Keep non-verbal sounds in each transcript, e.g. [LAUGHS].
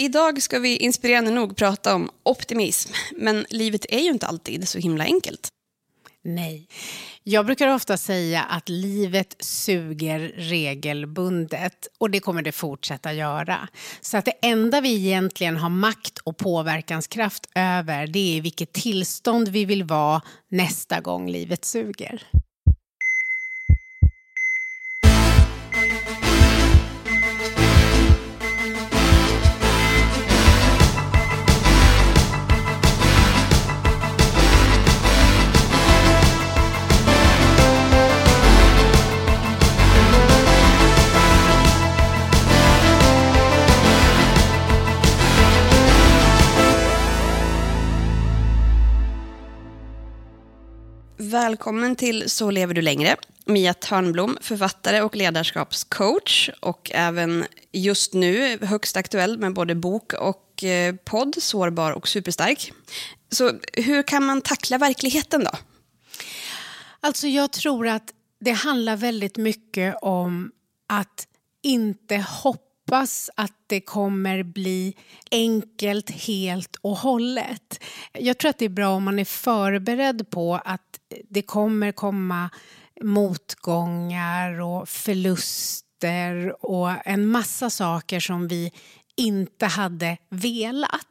Idag ska vi inspirerande nog prata om optimism, men livet är ju inte alltid så himla enkelt. Nej. Jag brukar ofta säga att livet suger regelbundet och det kommer det fortsätta göra. Så att det enda vi egentligen har makt och påverkanskraft över det är vilket tillstånd vi vill vara nästa gång livet suger. Välkommen till Så lever du längre. Mia Törnblom, författare och ledarskapscoach och även just nu högst aktuell med både bok och eh, podd, Sårbar och superstark. Så hur kan man tackla verkligheten då? Alltså jag tror att det handlar väldigt mycket om att inte hoppas att det kommer bli enkelt helt och hållet. Jag tror att det är bra om man är förberedd på att det kommer komma motgångar och förluster och en massa saker som vi inte hade velat.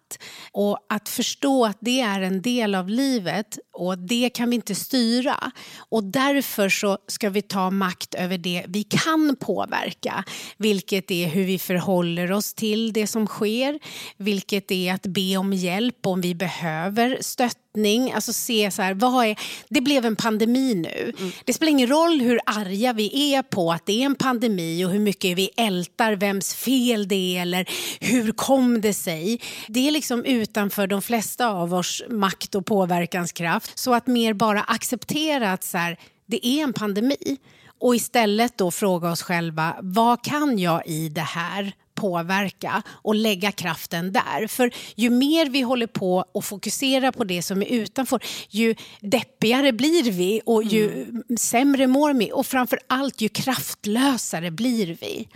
Och att förstå att det är en del av livet och det kan vi inte styra. Och därför så ska vi ta makt över det vi kan påverka. Vilket är hur vi förhåller oss till det som sker. Vilket är att be om hjälp om vi behöver stöttning. Alltså se så här, vad är, det blev en pandemi nu. Mm. Det spelar ingen roll hur arga vi är på att det är en pandemi och hur mycket vi ältar vems fel det är eller hur kom det sig. Det är liksom utanför de flesta av oss makt och påverkanskraft. Så att mer bara acceptera att så här, det är en pandemi och istället då fråga oss själva vad kan jag i det här påverka och lägga kraften där. För ju mer vi håller på och fokuserar på det som är utanför, ju deppigare blir vi och ju mm. sämre mår vi och framför allt ju kraftlösare blir vi.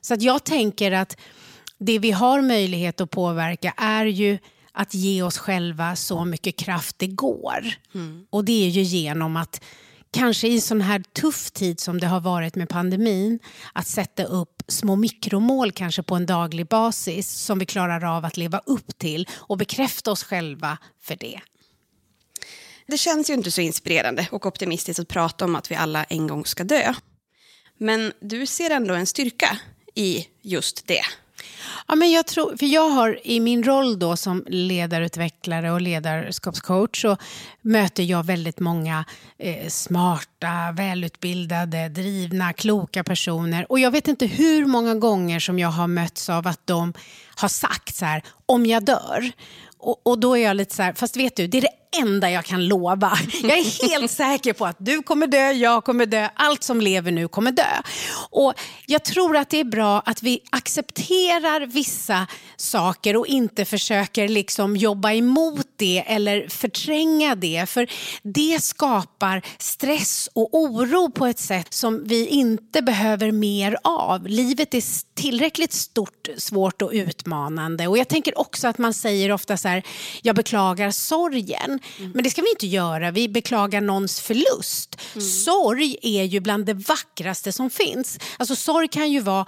Så att jag tänker att det vi har möjlighet att påverka är ju att ge oss själva så mycket kraft det går. Mm. Och det är ju genom att kanske i en sån här tuff tid som det har varit med pandemin, att sätta upp små mikromål kanske på en daglig basis som vi klarar av att leva upp till och bekräfta oss själva för det. Det känns ju inte så inspirerande och optimistiskt att prata om att vi alla en gång ska dö. Men du ser ändå en styrka i just det. Ja, men jag, tror, för jag har i min roll då som ledarutvecklare och ledarskapscoach så möter jag väldigt många eh, smarta, välutbildade, drivna, kloka personer. Och jag vet inte hur många gånger som jag har mötts av att de har sagt så här, om jag dör. Och, och då är jag lite så här, fast vet du, det är det enda jag kan lova. Jag är helt [LAUGHS] säker på att du kommer dö, jag kommer dö, allt som lever nu kommer dö. Och jag tror att det är bra att vi accepterar vissa saker och inte försöker liksom jobba emot det eller förtränga det. För det skapar stress och oro på ett sätt som vi inte behöver mer av. Livet är tillräckligt stort, svårt och utmanande. Och jag tänker också att man säger ofta så här, jag beklagar sorgen. Mm. Men det ska vi inte göra, vi beklagar någons förlust. Mm. Sorg är ju bland det vackraste som finns. Alltså sorg kan ju vara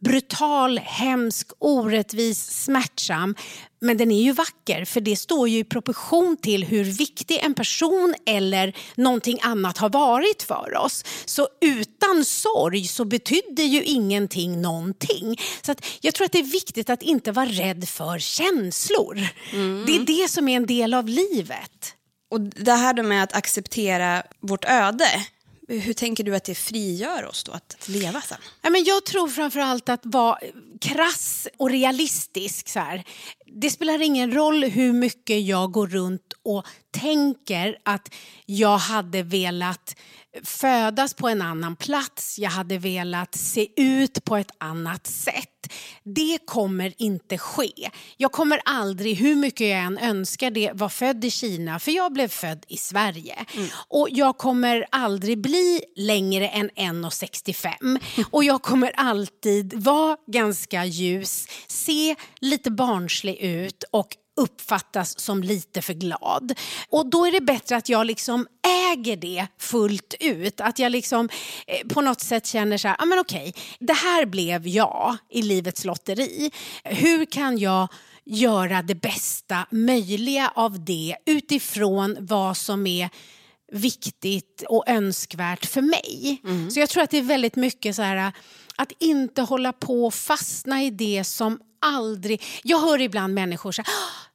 brutal, hemsk, orättvis, smärtsam. Men den är ju vacker för det står ju i proportion till hur viktig en person eller någonting annat har varit för oss. Så utan sorg så betydde ju ingenting någonting. Så jag tror att det är viktigt att inte vara rädd för känslor. Mm. Det är det som är en del av livet. Och det här med att acceptera vårt öde hur tänker du att det frigör oss då att leva sen? Ja, men jag tror framförallt att vara krass och realistisk. Så här. Det spelar ingen roll hur mycket jag går runt och tänker att jag hade velat födas på en annan plats, jag hade velat se ut på ett annat sätt. Det kommer inte ske. Jag kommer aldrig, hur mycket jag än önskar det, vara född i Kina, för jag blev född i Sverige. Mm. Och jag kommer aldrig bli längre än 1,65 [LAUGHS] och jag kommer alltid vara ganska ljus, se lite barnslig ut och uppfattas som lite för glad. Och då är det bättre att jag liksom äger det fullt ut. Att jag liksom eh, på något sätt känner så här, ah, men okej, det här blev jag i livets lotteri. Hur kan jag göra det bästa möjliga av det utifrån vad som är viktigt och önskvärt för mig. Mm. Så jag tror att det är väldigt mycket så här att inte hålla på och fastna i det som aldrig... Jag hör ibland människor säga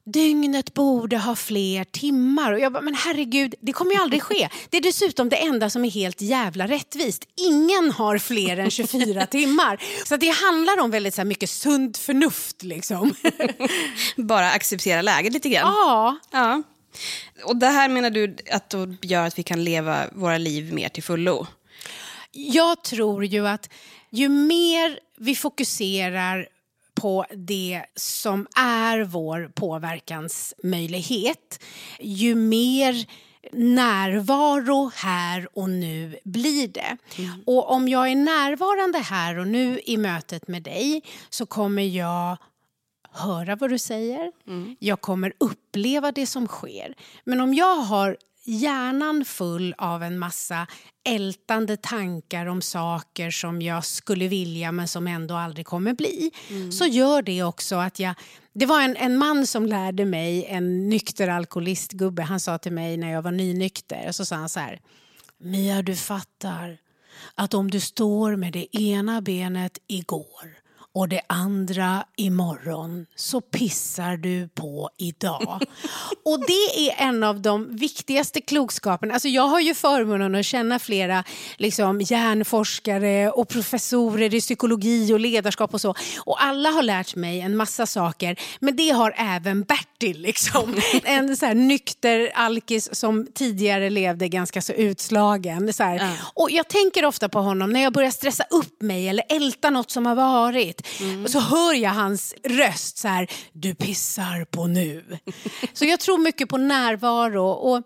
dygnet borde ha fler timmar. Och jag bara, men herregud, det kommer ju aldrig ske. [LAUGHS] Det är dessutom det enda som är helt jävla rättvist. Ingen har fler än 24 [LAUGHS] timmar. Så det handlar om väldigt så här, mycket sunt förnuft. Liksom. [LAUGHS] Bara acceptera läget lite grann. Ja. ja. Och det här menar du att gör att vi kan leva våra liv mer till fullo? Jag tror ju att ju mer vi fokuserar på det som är vår påverkansmöjlighet, ju mer närvaro här och nu blir det. Mm. Och om jag är närvarande här och nu i mötet med dig så kommer jag höra vad du säger, mm. jag kommer uppleva det som sker. Men om jag har hjärnan full av en massa ältande tankar om saker som jag skulle vilja men som ändå aldrig kommer bli mm. så gör det också att jag... Det var en, en man som lärde mig, en nykter alkoholistgubbe, han sa till mig när jag var nynykter, så sa han så här Mia, du fattar att om du står med det ena benet igår och det andra imorgon så pissar du på idag. [LAUGHS] och det är en av de viktigaste klokskaperna. Alltså jag har ju förmånen att känna flera liksom, hjärnforskare och professorer i psykologi och ledarskap och så. Och alla har lärt mig en massa saker. Men det har även Bertil. Liksom. [LAUGHS] en så här, nykter alkis som tidigare levde ganska så utslagen. Så mm. Och jag tänker ofta på honom när jag börjar stressa upp mig eller älta något som har varit. Mm. Och så hör jag hans röst så här, du pissar på nu. [LAUGHS] så jag tror mycket på närvaro. Och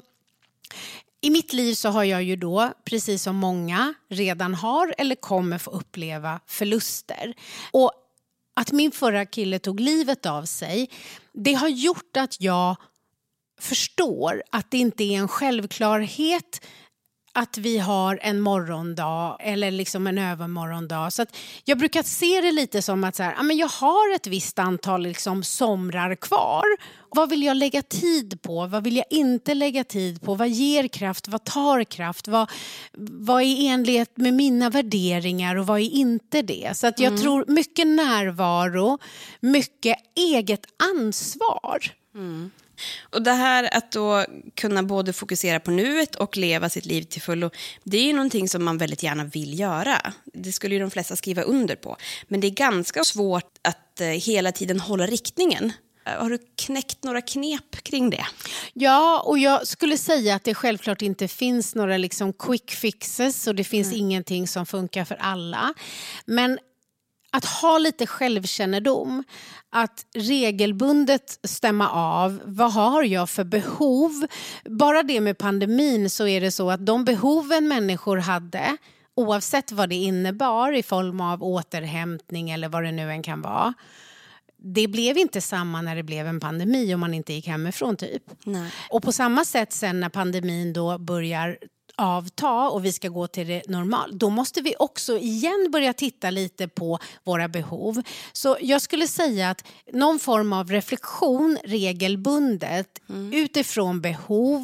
i mitt liv så har jag ju då, precis som många redan har eller kommer få uppleva, förluster. Och att min förra kille tog livet av sig, det har gjort att jag förstår att det inte är en självklarhet att vi har en morgondag eller liksom en övermorgondag. Så jag brukar se det lite som att så här, ja, men jag har ett visst antal liksom somrar kvar. Vad vill jag lägga tid på? Vad vill jag inte lägga tid på? Vad ger kraft? Vad tar kraft? Vad, vad är enlighet med mina värderingar och vad är inte det? Så att jag mm. tror mycket närvaro, mycket eget ansvar. Mm. Och det här att då kunna både fokusera på nuet och leva sitt liv till fullo, det är ju någonting som man väldigt gärna vill göra. Det skulle ju de flesta skriva under på. Men det är ganska svårt att eh, hela tiden hålla riktningen. Har du knäckt några knep kring det? Ja, och jag skulle säga att det självklart inte finns några liksom quick fixes och det finns mm. ingenting som funkar för alla. Men att ha lite självkännedom, att regelbundet stämma av vad har jag för behov. Bara det med pandemin så är det så att de behoven människor hade oavsett vad det innebar i form av återhämtning eller vad det nu än kan vara det blev inte samma när det blev en pandemi om man inte gick hemifrån. typ. Nej. Och på samma sätt sen när pandemin då börjar avta och vi ska gå till det normala, då måste vi också igen börja titta lite på våra behov. Så jag skulle säga att någon form av reflektion regelbundet mm. utifrån behov,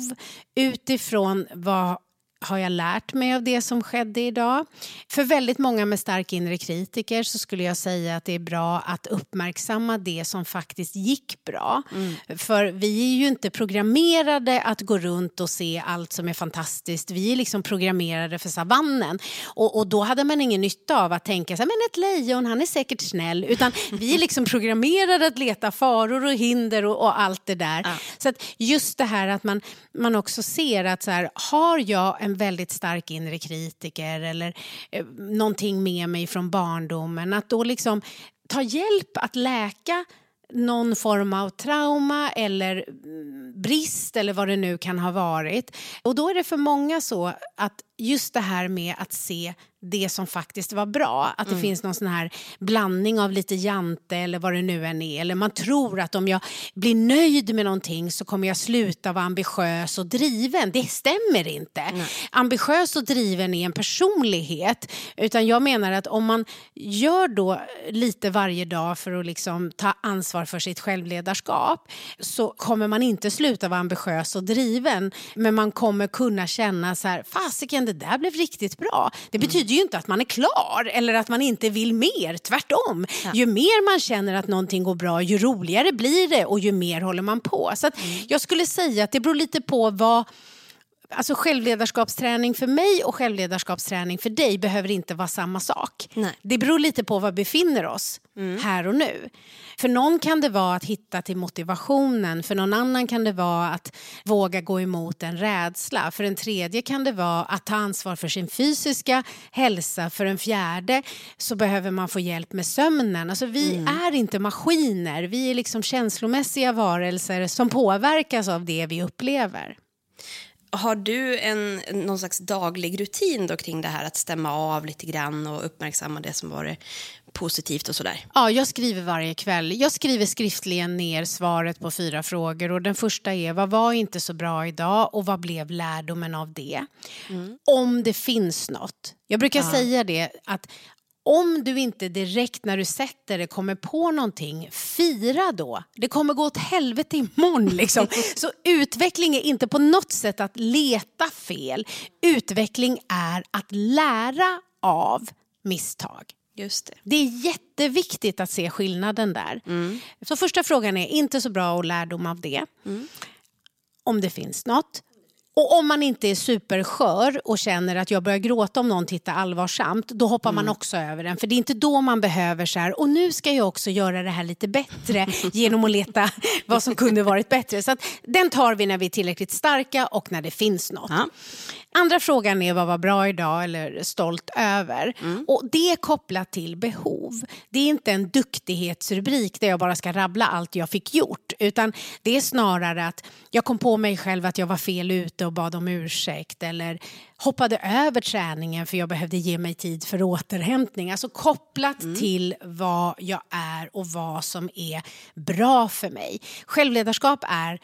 utifrån vad har jag lärt mig av det som skedde idag? För väldigt många med stark inre kritiker så skulle jag säga att det är bra att uppmärksamma det som faktiskt gick bra. Mm. För vi är ju inte programmerade att gå runt och se allt som är fantastiskt. Vi är liksom programmerade för savannen. Och, och då hade man ingen nytta av att tänka så här, men ett lejon, han är säkert snäll. Utan vi är liksom [LAUGHS] programmerade att leta faror och hinder och, och allt det där. Ja. Så att just det här att man, man också ser att så här, har jag en en väldigt stark inre kritiker eller eh, någonting med mig från barndomen. Att då liksom ta hjälp att läka någon form av trauma eller mm, brist eller vad det nu kan ha varit. Och då är det för många så att just det här med att se det som faktiskt var bra. Att det mm. finns någon sån här blandning av lite jante eller vad det nu än är. Eller man tror att om jag blir nöjd med någonting så kommer jag sluta vara ambitiös och driven. Det stämmer inte. Nej. Ambitiös och driven är en personlighet. Utan jag menar att om man gör då lite varje dag för att liksom ta ansvar för sitt självledarskap så kommer man inte sluta vara ambitiös och driven. Men man kommer kunna känna så här, fasiken det där blev riktigt bra. Det mm. betyder ju inte att man är klar eller att man inte vill mer. Tvärtom. Ja. Ju mer man känner att någonting går bra, ju roligare blir det och ju mer håller man på. Så mm. Jag skulle säga att det beror lite på vad Alltså självledarskapsträning för mig och självledarskapsträning för dig behöver inte vara samma sak. Nej. Det beror lite på var vi befinner oss mm. här och nu. För någon kan det vara att hitta till motivationen, för någon annan kan det vara att våga gå emot en rädsla. För en tredje kan det vara att ta ansvar för sin fysiska hälsa. För en fjärde så behöver man få hjälp med sömnen. Alltså vi mm. är inte maskiner, vi är liksom känslomässiga varelser som påverkas av det vi upplever. Har du en, någon slags daglig rutin då kring det här att stämma av lite grann och uppmärksamma det som var positivt och sådär? Ja, jag skriver varje kväll. Jag skriver skriftligen ner svaret på fyra frågor och den första är vad var inte så bra idag och vad blev lärdomen av det? Mm. Om det finns något. Jag brukar ja. säga det att om du inte direkt när du sätter det kommer på någonting, fira då. Det kommer gå åt helvete imorgon. Liksom. [LAUGHS] Så utveckling är inte på något sätt att leta fel. Utveckling är att lära av misstag. Just det. det är jätteviktigt att se skillnaden där. Mm. Så första frågan är, inte så bra att lärdom av det. Mm. Om det finns något. Och om man inte är superskör och känner att jag börjar gråta om någon tittar allvarsamt, då hoppar mm. man också över den. För det är inte då man behöver så här, och nu ska jag också göra det här lite bättre [LAUGHS] genom att leta vad som kunde varit bättre. Så att, den tar vi när vi är tillräckligt starka och när det finns något. Ja. Andra frågan är vad var bra idag eller stolt över. Mm. Och Det är kopplat till behov. Det är inte en duktighetsrubrik där jag bara ska rabbla allt jag fick gjort. Utan det är snarare att jag kom på mig själv att jag var fel ute och bad om ursäkt. Eller hoppade över träningen för jag behövde ge mig tid för återhämtning. Alltså kopplat mm. till vad jag är och vad som är bra för mig. Självledarskap är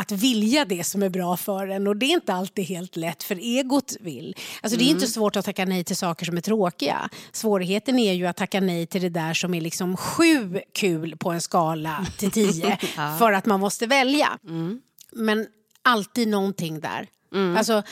att vilja det som är bra för en och det är inte alltid helt lätt för egot vill. Alltså det är inte mm. svårt att tacka nej till saker som är tråkiga. Svårigheten är ju att tacka nej till det där som är liksom sju kul på en skala till tio [LAUGHS] ja. för att man måste välja. Mm. Men alltid någonting där. Mm. Alltså,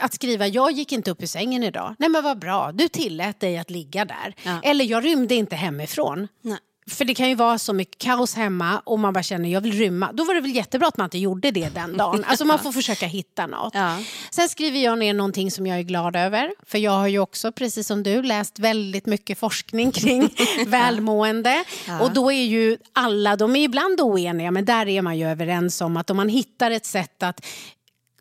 att skriva jag gick inte upp ur sängen idag. Nej men vad bra, du tillät dig att ligga där. Ja. Eller jag rymde inte hemifrån. Nej. För det kan ju vara så mycket kaos hemma och man bara känner jag vill rymma. Då var det väl jättebra att man inte gjorde det den dagen. Alltså man får försöka hitta något. Ja. Sen skriver jag ner någonting som jag är glad över. För jag har ju också, precis som du, läst väldigt mycket forskning [LAUGHS] kring välmående. Och då är ju alla, de är ibland oeniga, men där är man ju överens om att om man hittar ett sätt att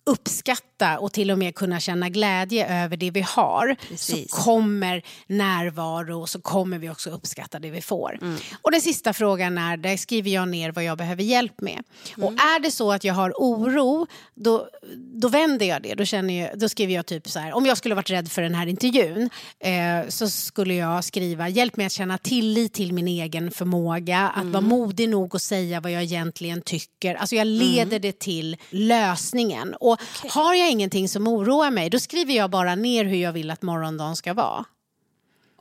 uppskatta och till och med kunna känna glädje över det vi har Precis. så kommer närvaro och så kommer vi också uppskatta det vi får. Mm. Och den sista frågan är, där skriver jag ner vad jag behöver hjälp med. Mm. Och är det så att jag har oro, då, då vänder jag det. Då, känner jag, då skriver jag typ så här, om jag skulle varit rädd för den här intervjun eh, så skulle jag skriva, hjälp mig att känna tillit till min egen förmåga, att vara Mm. modig nog att säga vad jag egentligen tycker. Alltså jag leder det till lösningen. Och har jag ingenting som oroar mig, då skriver jag bara ner hur jag vill att morgondagen ska vara.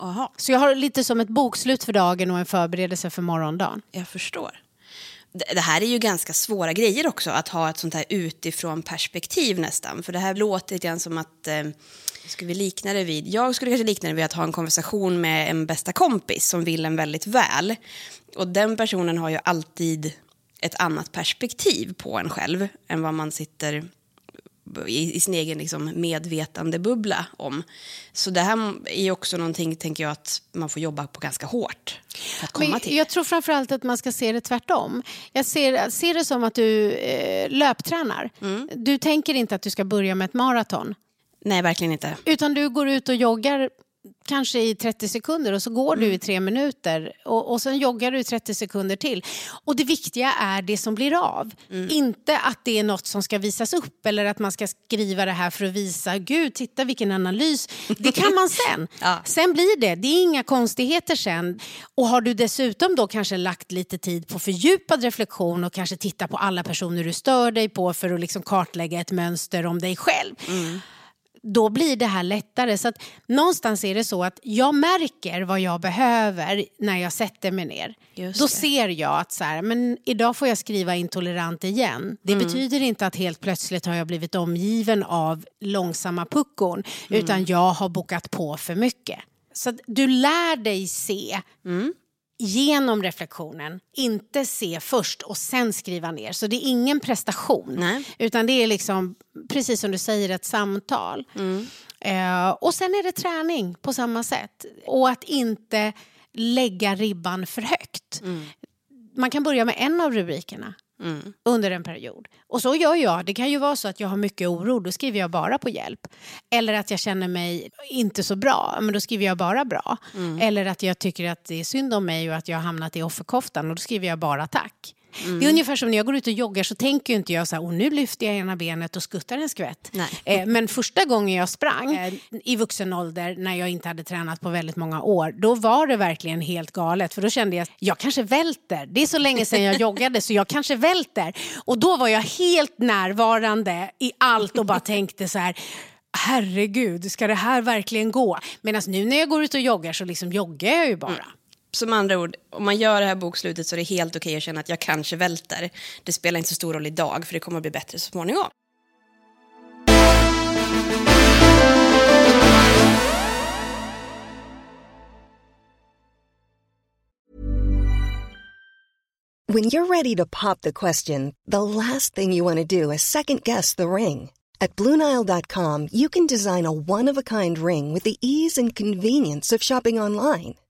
Aha, Så jag har lite som ett bokslut för dagen och en förberedelse för morgondagen. jag förstår. Det här är ju ganska svåra grejer också, att ha ett sånt här utifrån perspektiv nästan. För det här låter lite grann som att, eh, ska vi likna det vid, jag skulle kanske likna det vid att ha en konversation med en bästa kompis som vill en väldigt väl. Och den personen har ju alltid ett annat perspektiv på en själv än vad man sitter i, i sin egen liksom, medvetandebubbla om. Så det här är också någonting, tänker jag, att man får jobba på ganska hårt för att komma Men till. jag tror framförallt att man ska se det tvärtom. Jag ser, ser det som att du eh, löptränar. Mm. Du tänker inte att du ska börja med ett maraton. Nej, verkligen inte. Utan du går ut och joggar kanske i 30 sekunder och så går Mm. du i tre minuter och, och sen joggar du i 30 sekunder till. Och det viktiga är det som blir av. Mm. Inte att det är något som ska visas upp eller att man ska skriva det här för att visa, gud titta vilken analys. Det kan man sen. [LAUGHS] Ja. Sen blir det, det är inga konstigheter sen. Och har du dessutom då kanske lagt lite tid på fördjupad reflektion och kanske titta på alla personer du stör dig på för att liksom kartlägga ett mönster om dig själv då blir det här lättare. Så att någonstans är det så att jag märker vad jag behöver när jag sätter mig ner. Just då det. ser jag att så här, men idag får jag skriva intolerant igen. Det Mm. betyder inte att helt plötsligt har jag blivit omgiven av långsamma puckon Mm. utan jag har bokat på för mycket. Så du lär dig se Mm. Genom reflektionen, inte se först och sen skriva ner. Så det är ingen prestation, Nej. utan det är liksom, precis som du säger, ett samtal. Eh, och sen är det träning på samma sätt. Och att inte lägga ribban för högt. Man kan börja med en av rubrikerna under en period. Och så gör jag. Det kan ju vara så att jag har mycket oro, då skriver jag bara på hjälp. Eller att jag känner mig inte så bra, men då skriver jag bara bra. Eller att jag tycker att det är synd om mig och att jag har hamnat i offerkoftan och då skriver jag bara tack. Det är ungefär som när jag går ut och joggar så tänker ju inte jag så här, och nu lyfter jag ena benet och skuttar en skvätt. Nej. Eh, men första gången jag sprang eh, i vuxen ålder när jag inte hade tränat på väldigt många år, då var det verkligen helt galet. För då kände jag att jag kanske välter. Det är så länge sedan jag joggade så jag kanske välter. Och då var jag helt närvarande i allt och bara tänkte så här, herregud, ska det här verkligen gå? Medan nu när jag går ut och joggar så liksom joggar jag ju bara. Som andra ord, om man gör det här bokslutet så är det helt okej att känna att jag kanske välter. Det spelar inte så stor roll idag, för det kommer att bli bättre så småningom. When you're ready to pop the question, the last thing you want to do is second guess the ring. At Bluenile.com, you can design a one of a kind ring with the ease and convenience of shopping online.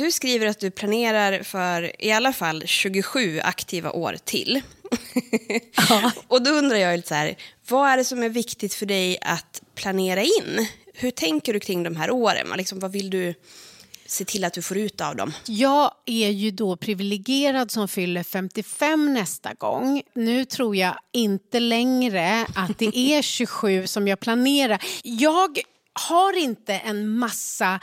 Du skriver att du planerar för i alla fall 27 aktiva år till. [LAUGHS] och då undrar jag lite så här, vad är det som är viktigt för dig att planera in? Hur tänker du kring de här åren? Liksom, vad vill du se till att du får ut av dem? Jag är ju då privilegierad som fyller 55 nästa gång. Nu tror jag inte längre att det är [LAUGHS] 27 som jag planerar. Jag har inte en massa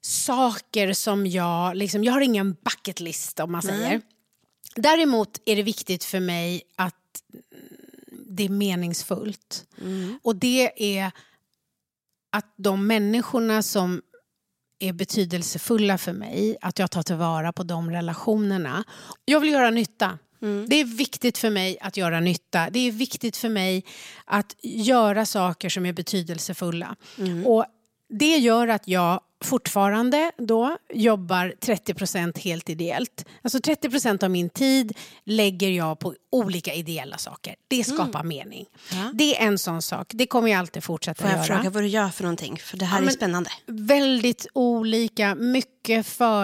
saker som jag... Liksom, jag har ingen bucket list om man säger. Däremot är det viktigt för mig att det är meningsfullt. Och det är att de människorna som är betydelsefulla för mig, att jag tar tillvara på de relationerna. Jag vill göra nytta. Det är viktigt för mig att göra nytta. Det är viktigt för mig att göra saker som är betydelsefulla. Och det gör att jag fortfarande då jobbar 30% helt ideellt. Alltså 30% av min tid lägger jag på olika ideella saker. Det skapar mening. Det är en sån sak. Det kommer jag alltid fortsätta Får jag göra. fråga vad du gör för någonting? För det här Ja, är spännande. Väldigt olika, mycket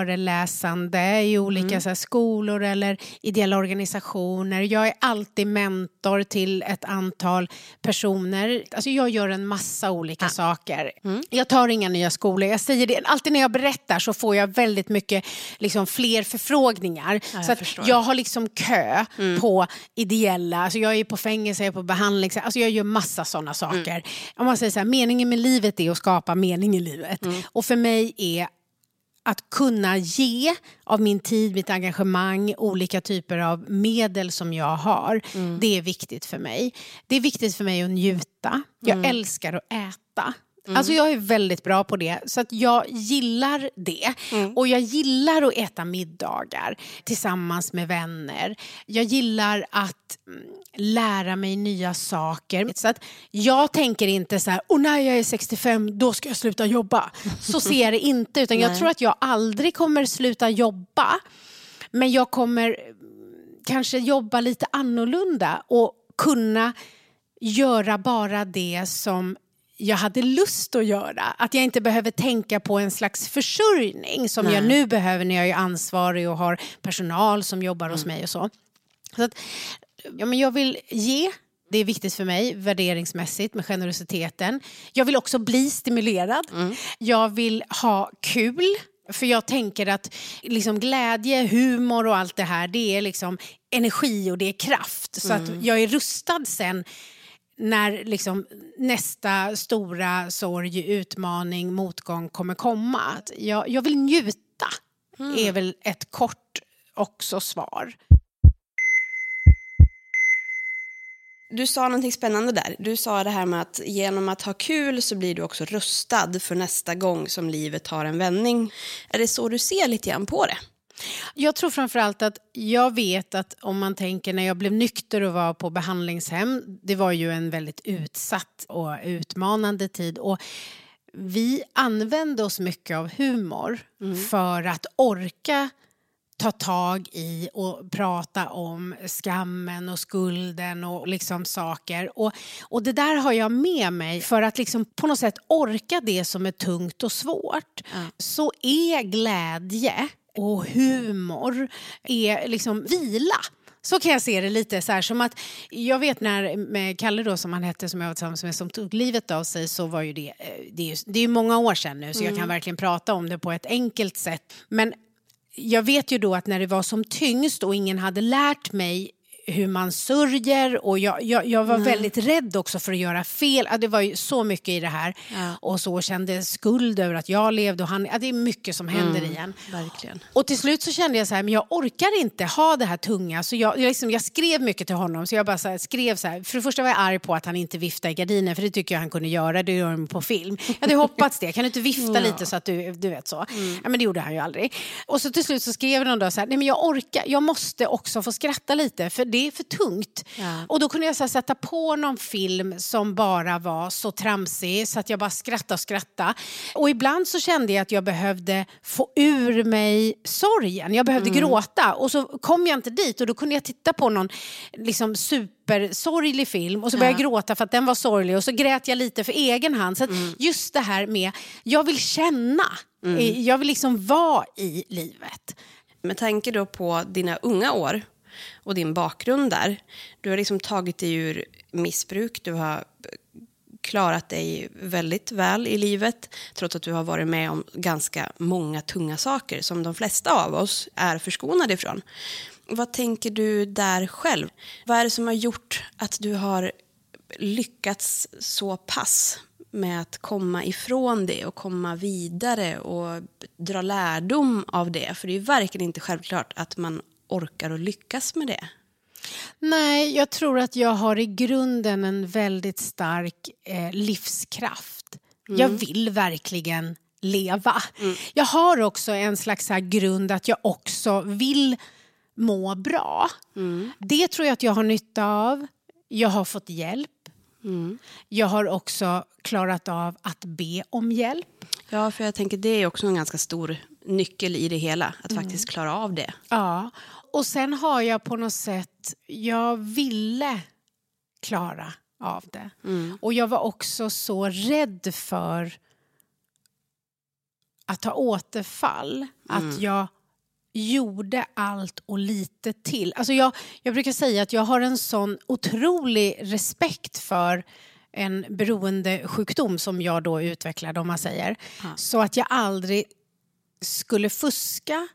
föreläsande i olika så här, skolor eller ideella organisationer. Jag är alltid mentor till ett antal personer. Alltså jag gör en massa olika saker. Jag tar inga nya skolor. Jag säger det. Alltid när jag berättar så får jag väldigt mycket liksom, fler förfrågningar. jag så att förstår. jag har liksom kö på ideella, alltså jag är på fängelse, jag är på behandling, så- alltså jag gör massa sådana saker. Om man säger så här, meningen med livet är att skapa mening i livet. Och för mig är att kunna ge av min tid, mitt engagemang, olika typer av medel som jag har. Det är viktigt för mig. Det är viktigt för mig att njuta. Jag älskar att äta. Alltså jag är väldigt bra på det, så att jag gillar det. Och jag gillar att äta middagar tillsammans med vänner. Jag gillar att mm, lära mig nya saker. Så att jag tänker inte så här, och när jag är 65 då ska jag sluta jobba. Så ser jag det inte, utan jag tror att jag aldrig kommer sluta jobba. Men jag kommer mm, kanske jobba lite annorlunda och kunna göra bara det som jag hade lust att göra. Att jag inte behöver tänka på en slags försörjning som jag nu behöver när jag är ansvarig och har personal som jobbar hos mig och så. så att, ja, men jag vill ge, det är viktigt för mig värderingsmässigt med generositeten. Jag vill också bli stimulerad. Jag vill ha kul. För jag tänker att liksom glädje, humor och allt det här det är liksom energi och det är kraft. Så att jag är rustad sen när liksom nästa stora sorg, utmaning, motgång kommer komma. Jag, jag vill njuta, är väl ett kort också svar. Du sa någonting spännande där. Du sa det här med att genom att ha kul så blir du också rustad för nästa gång som livet tar en vändning. Är det så du ser lite grann på det? Jag tror framförallt att jag vet att om man tänker när jag blev nykter och var på behandlingshem, det var ju en väldigt utsatt och utmanande tid. Och vi använde oss mycket av humor för att orka ta tag i och prata om skammen och skulden och liksom saker. Och, och det där har jag med mig för att liksom på något sätt orka det som är tungt och svårt. Så är glädje och humor är liksom vila. Så kan jag se det lite så här som att jag vet när med Kalle då som han hette som jag var tillsammans med som tog livet av sig så var ju det, eh, det är ju det är många år sedan nu så jag kan verkligen prata om det på ett enkelt sätt. Men jag vet ju då att när det var som tyngst och ingen hade lärt mig hur man sörjer och jag, jag, jag var väldigt rädd också för att göra fel. Ja, det var ju så mycket i det här. Och så kände skuld över att jag levde och han... Ja, det är mycket som händer i en. Verkligen. Och till slut så kände jag så här, men jag orkar inte ha det här tunga. Så jag, jag, liksom, jag skrev mycket till honom. Så jag bara så här, skrev så här. För det första var jag arg på att han inte viftade i gardinen. För det tycker jag han kunde göra. Det gör han på film. Jag hade hoppats det. Kan du inte vifta [LAUGHS] lite så att du, du vet så? Ja, men det gjorde han ju aldrig. Och så till slut så skrev någon dag så här, nej men jag orkar. Jag måste också få skratta lite. För det är för tungt. Och då kunde jag så här, sätta på någon film som bara var så tramsig. Så att jag bara skrattade och skrattade. Och ibland så kände jag att jag behövde få ur mig sorgen. Jag behövde gråta. Och så kom jag inte dit. Och då kunde jag titta på någon liksom, supersorglig film. Och så började jag gråta för att den var sorglig. Och så grät jag lite för egen hand. Så att just det här med, jag vill känna. Eh, Jag vill liksom vara i livet. Med tanke då på dina unga år och din bakgrund där. Du har liksom tagit dig ur missbruk, du har klarat dig väldigt väl i livet trots att du har varit med om ganska många tunga saker som de flesta av oss är förskonade ifrån. Vad tänker du där själv? Vad är det som har gjort att du har lyckats så pass med att komma ifrån det och komma vidare och dra lärdom av det? För det är ju verkligen inte självklart att man orkar och lyckas med det. Nej, jag tror att jag har i grunden en väldigt stark eh, livskraft. Jag vill verkligen leva. Jag har också en slags här grund att jag också vill må bra. Det tror jag att jag har nytta av. Jag har fått hjälp. Jag har också klarat av att be om hjälp. Ja, för jag tänker det är också en ganska stor nyckel i det hela, att faktiskt klara av det. Ja, och sen har jag på något sätt, jag ville klara av det. Och jag var också så rädd för att ha återfall, att jag gjorde allt och lite till. Alltså jag, jag brukar säga att jag har en sån otrolig respekt för en beroendesjukdom som jag då utvecklade om man säger. Så att jag aldrig skulle fuska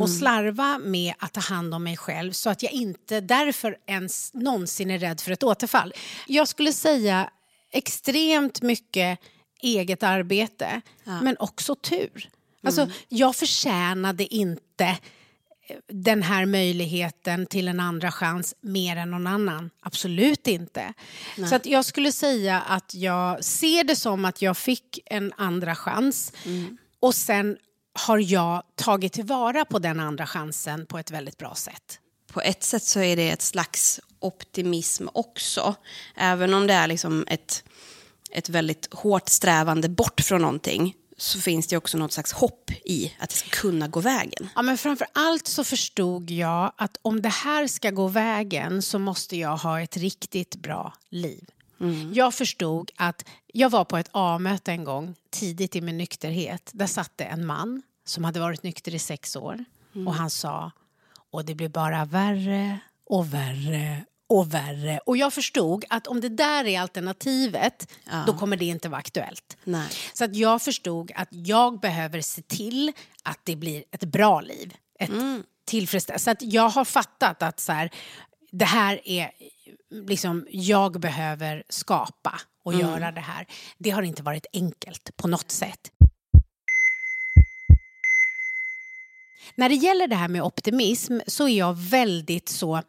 och slarva med att ta hand om mig själv så att jag inte därför ens någonsin är rädd för ett återfall. Jag skulle säga extremt mycket eget arbete men också tur. Alltså, jag förtjänade inte eh, den här möjligheten till en andra chans mer än någon annan. Absolut inte. Så att jag skulle säga att jag ser det som att jag fick en andra chans och sen har jag tagit tillvara på den andra chansen på ett väldigt bra sätt. På ett sätt så är det ett slags optimism också. Även om det är liksom ett, ett väldigt hårt strävande bort från någonting så finns det också något slags hopp i att det ska kunna gå vägen. Ja, men framför allt så förstod jag att om det här ska gå vägen så måste jag ha ett riktigt bra liv. Jag förstod att jag var på ett A-möte en gång tidigt i min nykterhet. Där satt det en man som hade varit nykter i sex år och han sa och det blir bara värre och värre och värre. Och jag förstod att om det där är alternativet då kommer det inte vara aktuellt. Nej. Så att jag förstod att jag behöver se till att det blir ett bra liv. Ett tillfredsställande. Så att jag har fattat att så här, det här är liksom jag behöver skapa och göra det här. Det har inte varit enkelt på något sätt. När det gäller det här med optimism så är jag väldigt så...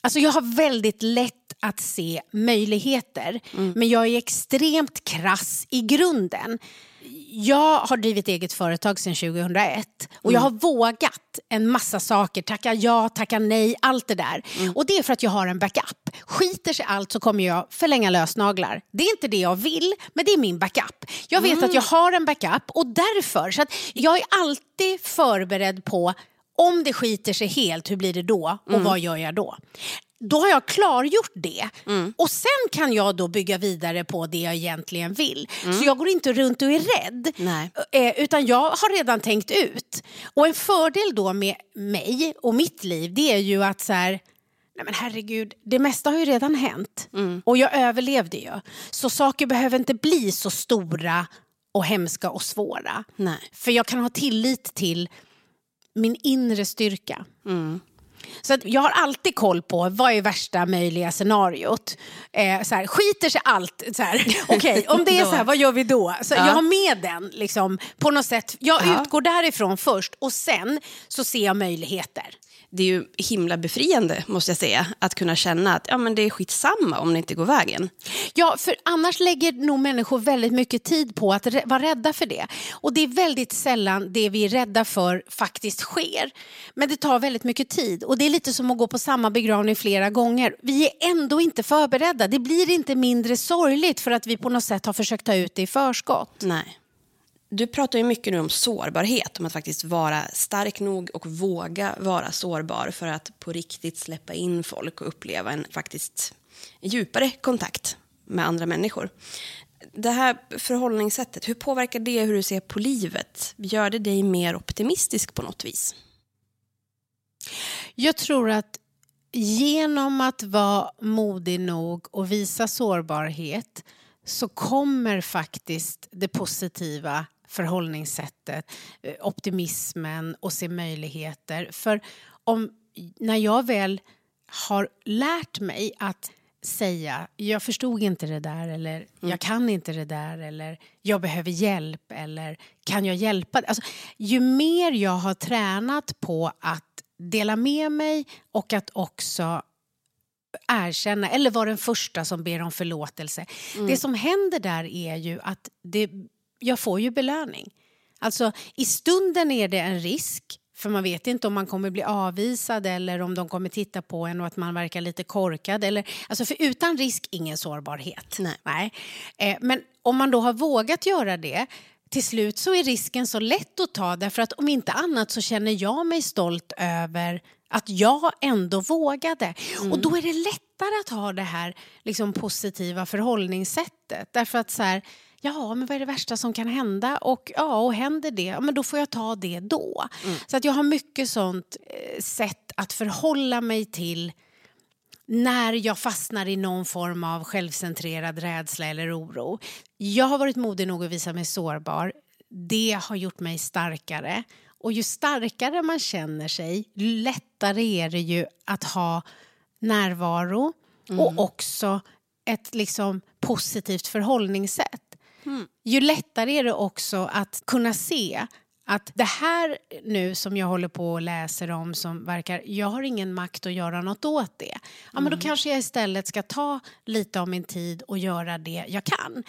Alltså jag har väldigt lätt att se möjligheter men jag är extremt krass i grunden. Jag har drivit eget företag sedan 2001 och jag har vågat en massa saker, tacka ja, tacka nej, allt det där. Och det är för att jag har en backup. Skiter sig allt så kommer jag förlänga lösnaglar. Det är inte det jag vill, men det är min backup. Jag vet att jag har en backup och därför, så att jag är alltid förberedd på om det skiter sig helt, hur blir det då och vad gör jag då? Då har jag klargjort det och sen kan jag då bygga vidare på det jag egentligen vill. Så jag går inte runt och är rädd. Nej. Eh, utan jag har redan tänkt ut. Och en fördel då med mig och mitt liv det är ju att så här, nej men herregud, det mesta har ju redan hänt. Och jag överlevde ju. Så saker behöver inte bli så stora och hemska och svåra. Nej. För jag kan ha tillit till min inre styrka. Så att jag har alltid koll på vad är värsta möjliga scenariot. Eh, så här, skiter sig allt, så här, [LAUGHS] okej, om det är så här, vad gör vi då? Så Jag har med den liksom, på något sätt. Jag Ja. utgår därifrån först och sen så ser jag möjligheter. Det är ju himla befriande, måste jag säga, att kunna känna att ja, men det är skitsamma om det inte går vägen. Ja, för annars lägger nog människor väldigt mycket tid på att vara rädda för det. Och det är väldigt sällan det vi är rädda för faktiskt sker. Men det tar väldigt mycket tid och det är lite som att gå på samma begravning flera gånger. Vi är ändå inte förberedda. Det blir inte mindre sorgligt för att vi på något sätt har försökt ta ut det i förskott. Nej. Du pratar ju mycket nu om sårbarhet, om att faktiskt vara stark nog och våga vara sårbar för att på riktigt släppa in folk och uppleva en faktiskt djupare kontakt med andra människor. Det här förhållningssättet, hur påverkar det hur du ser på livet? Gör det dig mer optimistisk på något vis? Jag tror att genom att vara modig nog och visa sårbarhet så kommer faktiskt det positiva förhållningssättet, eh, optimismen och se möjligheter. För om, när jag väl har lärt mig att säga jag förstod inte det där eller jag kan inte det där eller jag behöver hjälp eller kan jag hjälpa? Alltså, ju mer jag har tränat på att dela med mig och att också erkänna eller vara den första som ber om förlåtelse. Det som händer där är ju att det, jag får ju belöning. Alltså i stunden är det en risk för man vet inte om man kommer bli avvisad eller om de kommer titta på en och att man verkar lite korkad. Eller, alltså för utan risk, ingen sårbarhet. Nej. Eh, men om man då har vågat göra det till slut så är risken så lätt att ta därför att om inte annat så känner jag mig stolt över att jag ändå vågade. Och då är det lättare att ha det här liksom, positiva förhållningssättet. Därför att så här, ja men vad är det värsta som kan hända? Och ja, och händer det, ja, men då får jag ta det då. Så att jag har mycket sånt eh, sätt att förhålla mig till när jag fastnar i någon form av självcentrerad rädsla eller oro. Jag har varit modig nog att visa mig sårbar. Det har gjort mig starkare. Och ju starkare man känner sig, lättare är det ju att ha närvaro och också ett liksom positivt förhållningssätt. Ju lättare är det också att kunna se att det här nu som jag håller på och läser om som verkar, jag har ingen makt att göra något åt det. Ja, men då kanske jag istället ska ta lite av min tid och göra det jag kan.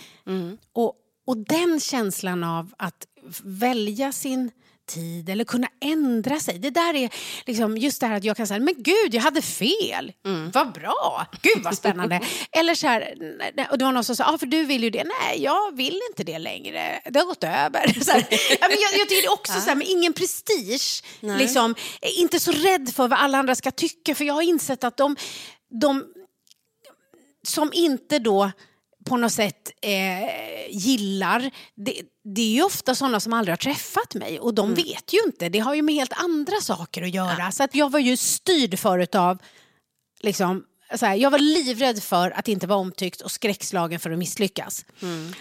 Och, och den känslan av att välja sin tid eller kunna ändra sig. Det där är liksom just det här att jag kan säga, men gud, jag hade fel. Vad bra, gud vad spännande. [LAUGHS] eller så här, och det var någon som sa, ah, för du vill ju det. Nej, jag vill inte det längre. Det har gått över. [LAUGHS] Så här, jag, jag tycker också så här, men ingen prestige. Liksom, inte så rädd för vad alla andra ska tycka, för jag har insett att de, de som inte då på något sätt eh, gillar, det, det är ju ofta sådana som aldrig har träffat mig och de vet ju inte, det har ju med helt andra saker att göra. Så att jag var ju styrd förut av, liksom, så här, jag var livrädd för att inte vara omtyckt och skräckslagen för att misslyckas.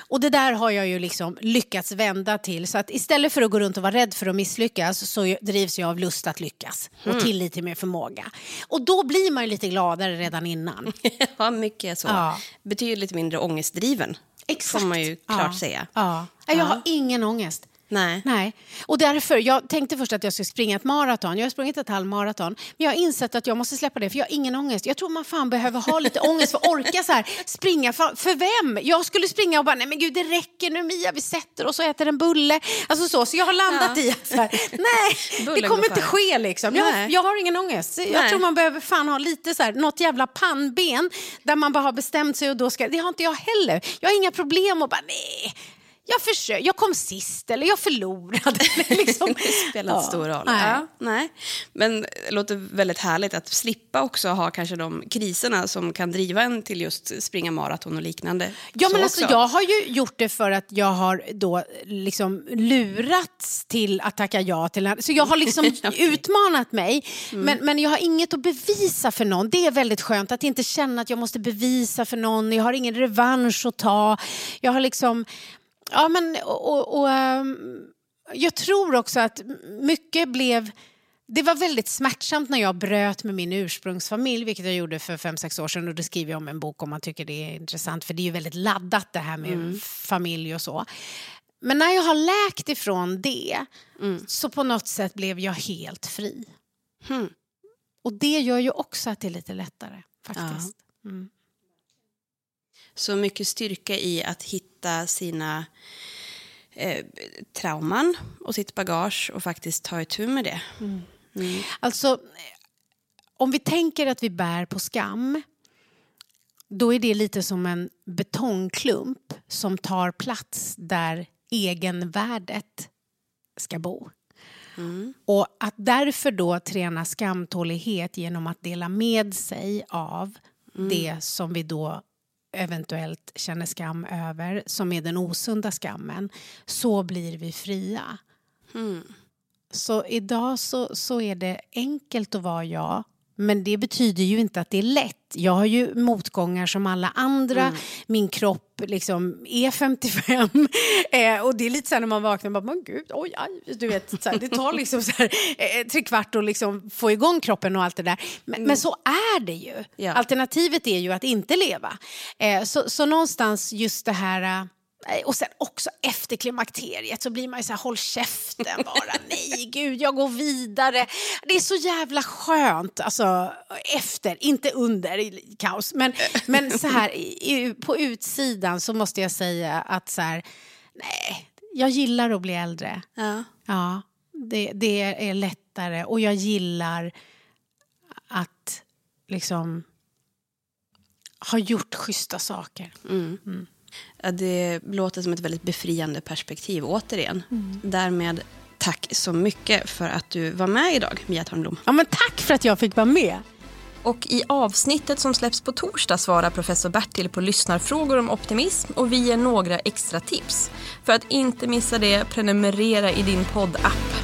Och det där har jag ju liksom lyckats vända till. Så att istället för att gå runt och vara rädd för att misslyckas så drivs jag av lust att lyckas och tillit till min förmåga. Och då blir man ju lite gladare redan innan. [LAUGHS] ja, mycket så. Ja. Betydligt mindre ångestdriven, får man ju klart ja. säga. Ja. Jag har ingen ångest. Nej. Nej. Och därför, jag tänkte först att jag skulle springa ett maraton. Jag har sprungit ett halvmaraton. Men jag har insett att jag måste släppa det för jag har ingen ångest. Jag tror man fan behöver ha lite [LAUGHS] ångest för att orka så här, springa. För, för vem? Jag skulle springa och bara, nej men gud det räcker nu Mia, vi sätter oss och äter en bulle. Alltså så, så jag har landat i att så här, nej, [LAUGHS] det kommer inte ske liksom. Jag, jag har ingen ångest. Jag Nej. tror man behöver fan ha lite så här, något jävla pannben där man bara har bestämt sig och då ska, det har inte jag heller. Jag har inga problem och bara, nej. Jag, försöker, jag kom sist eller jag förlorade. [LAUGHS] Liksom. Det spelar inte Ja. stor roll. Nej. Ja, nej. Men det låter väldigt härligt att slippa också ha kanske de kriserna som kan driva en till just springa maraton och liknande. Ja, Så men alltså, också. jag har ju gjort det för att jag har då liksom lurats till att tacka ja till en- Så jag har liksom [LAUGHS] utmanat mig. Mm. Men, men jag har inget att bevisa för någon. Det är väldigt skönt att inte känna att jag måste bevisa för någon. Jag har ingen revansch att ta. Jag har liksom... Ja, men... Och, och, ehm, jag tror också att mycket blev... Det var väldigt smärtsamt när jag bröt med min ursprungsfamilj, vilket jag gjorde för fem sex år sedan. Och det skriver jag om en bok om man tycker det är intressant, för det är ju väldigt laddat det här med familj och så. Men när jag har läkt ifrån det så på något sätt blev jag helt fri. Hmm. Och det gör ju också att det är lite lättare faktiskt. Mm. Så mycket styrka i att hitta sina eh, trauman och sitt bagage och faktiskt ta itu med det. Alltså, eh, om vi tänker att vi bär på skam då är det lite som en betongklump som tar plats där egenvärdet ska bo. Och att därför då träna skamtålighet genom att dela med sig av det som vi då eventuellt känner skam över, som är den osunda skammen, så blir vi fria. Så idag så, så är det enkelt att vara jag. Men det betyder ju inte att det är lätt. Jag har ju motgångar som alla andra. Min kropp liksom är 55. [LAUGHS] Eh, och det är lite så här när man vaknar, man bara, men gud, oj, aj. Du vet, så här, det tar [LAUGHS] liksom så här, eh, tre kvart att liksom få igång kroppen och allt det där. Men, men så är det ju. Ja. Alternativet är ju att inte leva. Eh, så, så någonstans just det här... eh, Och sen också efter klimakteriet så blir man ju så här, håll käften bara. [LAUGHS] Nej, gud, jag går vidare. Det är så jävla skönt, alltså efter, inte under i kaos. Men, [LAUGHS] men så här, på utsidan så måste jag säga att så här, nej, jag gillar att bli äldre. Ja. Ja, det, det är lättare och jag gillar att liksom ha gjort schyssta saker. Ja, det låter som ett väldigt befriande perspektiv återigen. Därmed tack så mycket för att du var med idag, Mia Törnblom. Ja, men tack för att jag fick vara med. Och i avsnittet som släpps på torsdag svarar professor Bertil på lyssnarfrågor om optimism och vi ger några extra tips. För att inte missa det, prenumerera i din poddapp.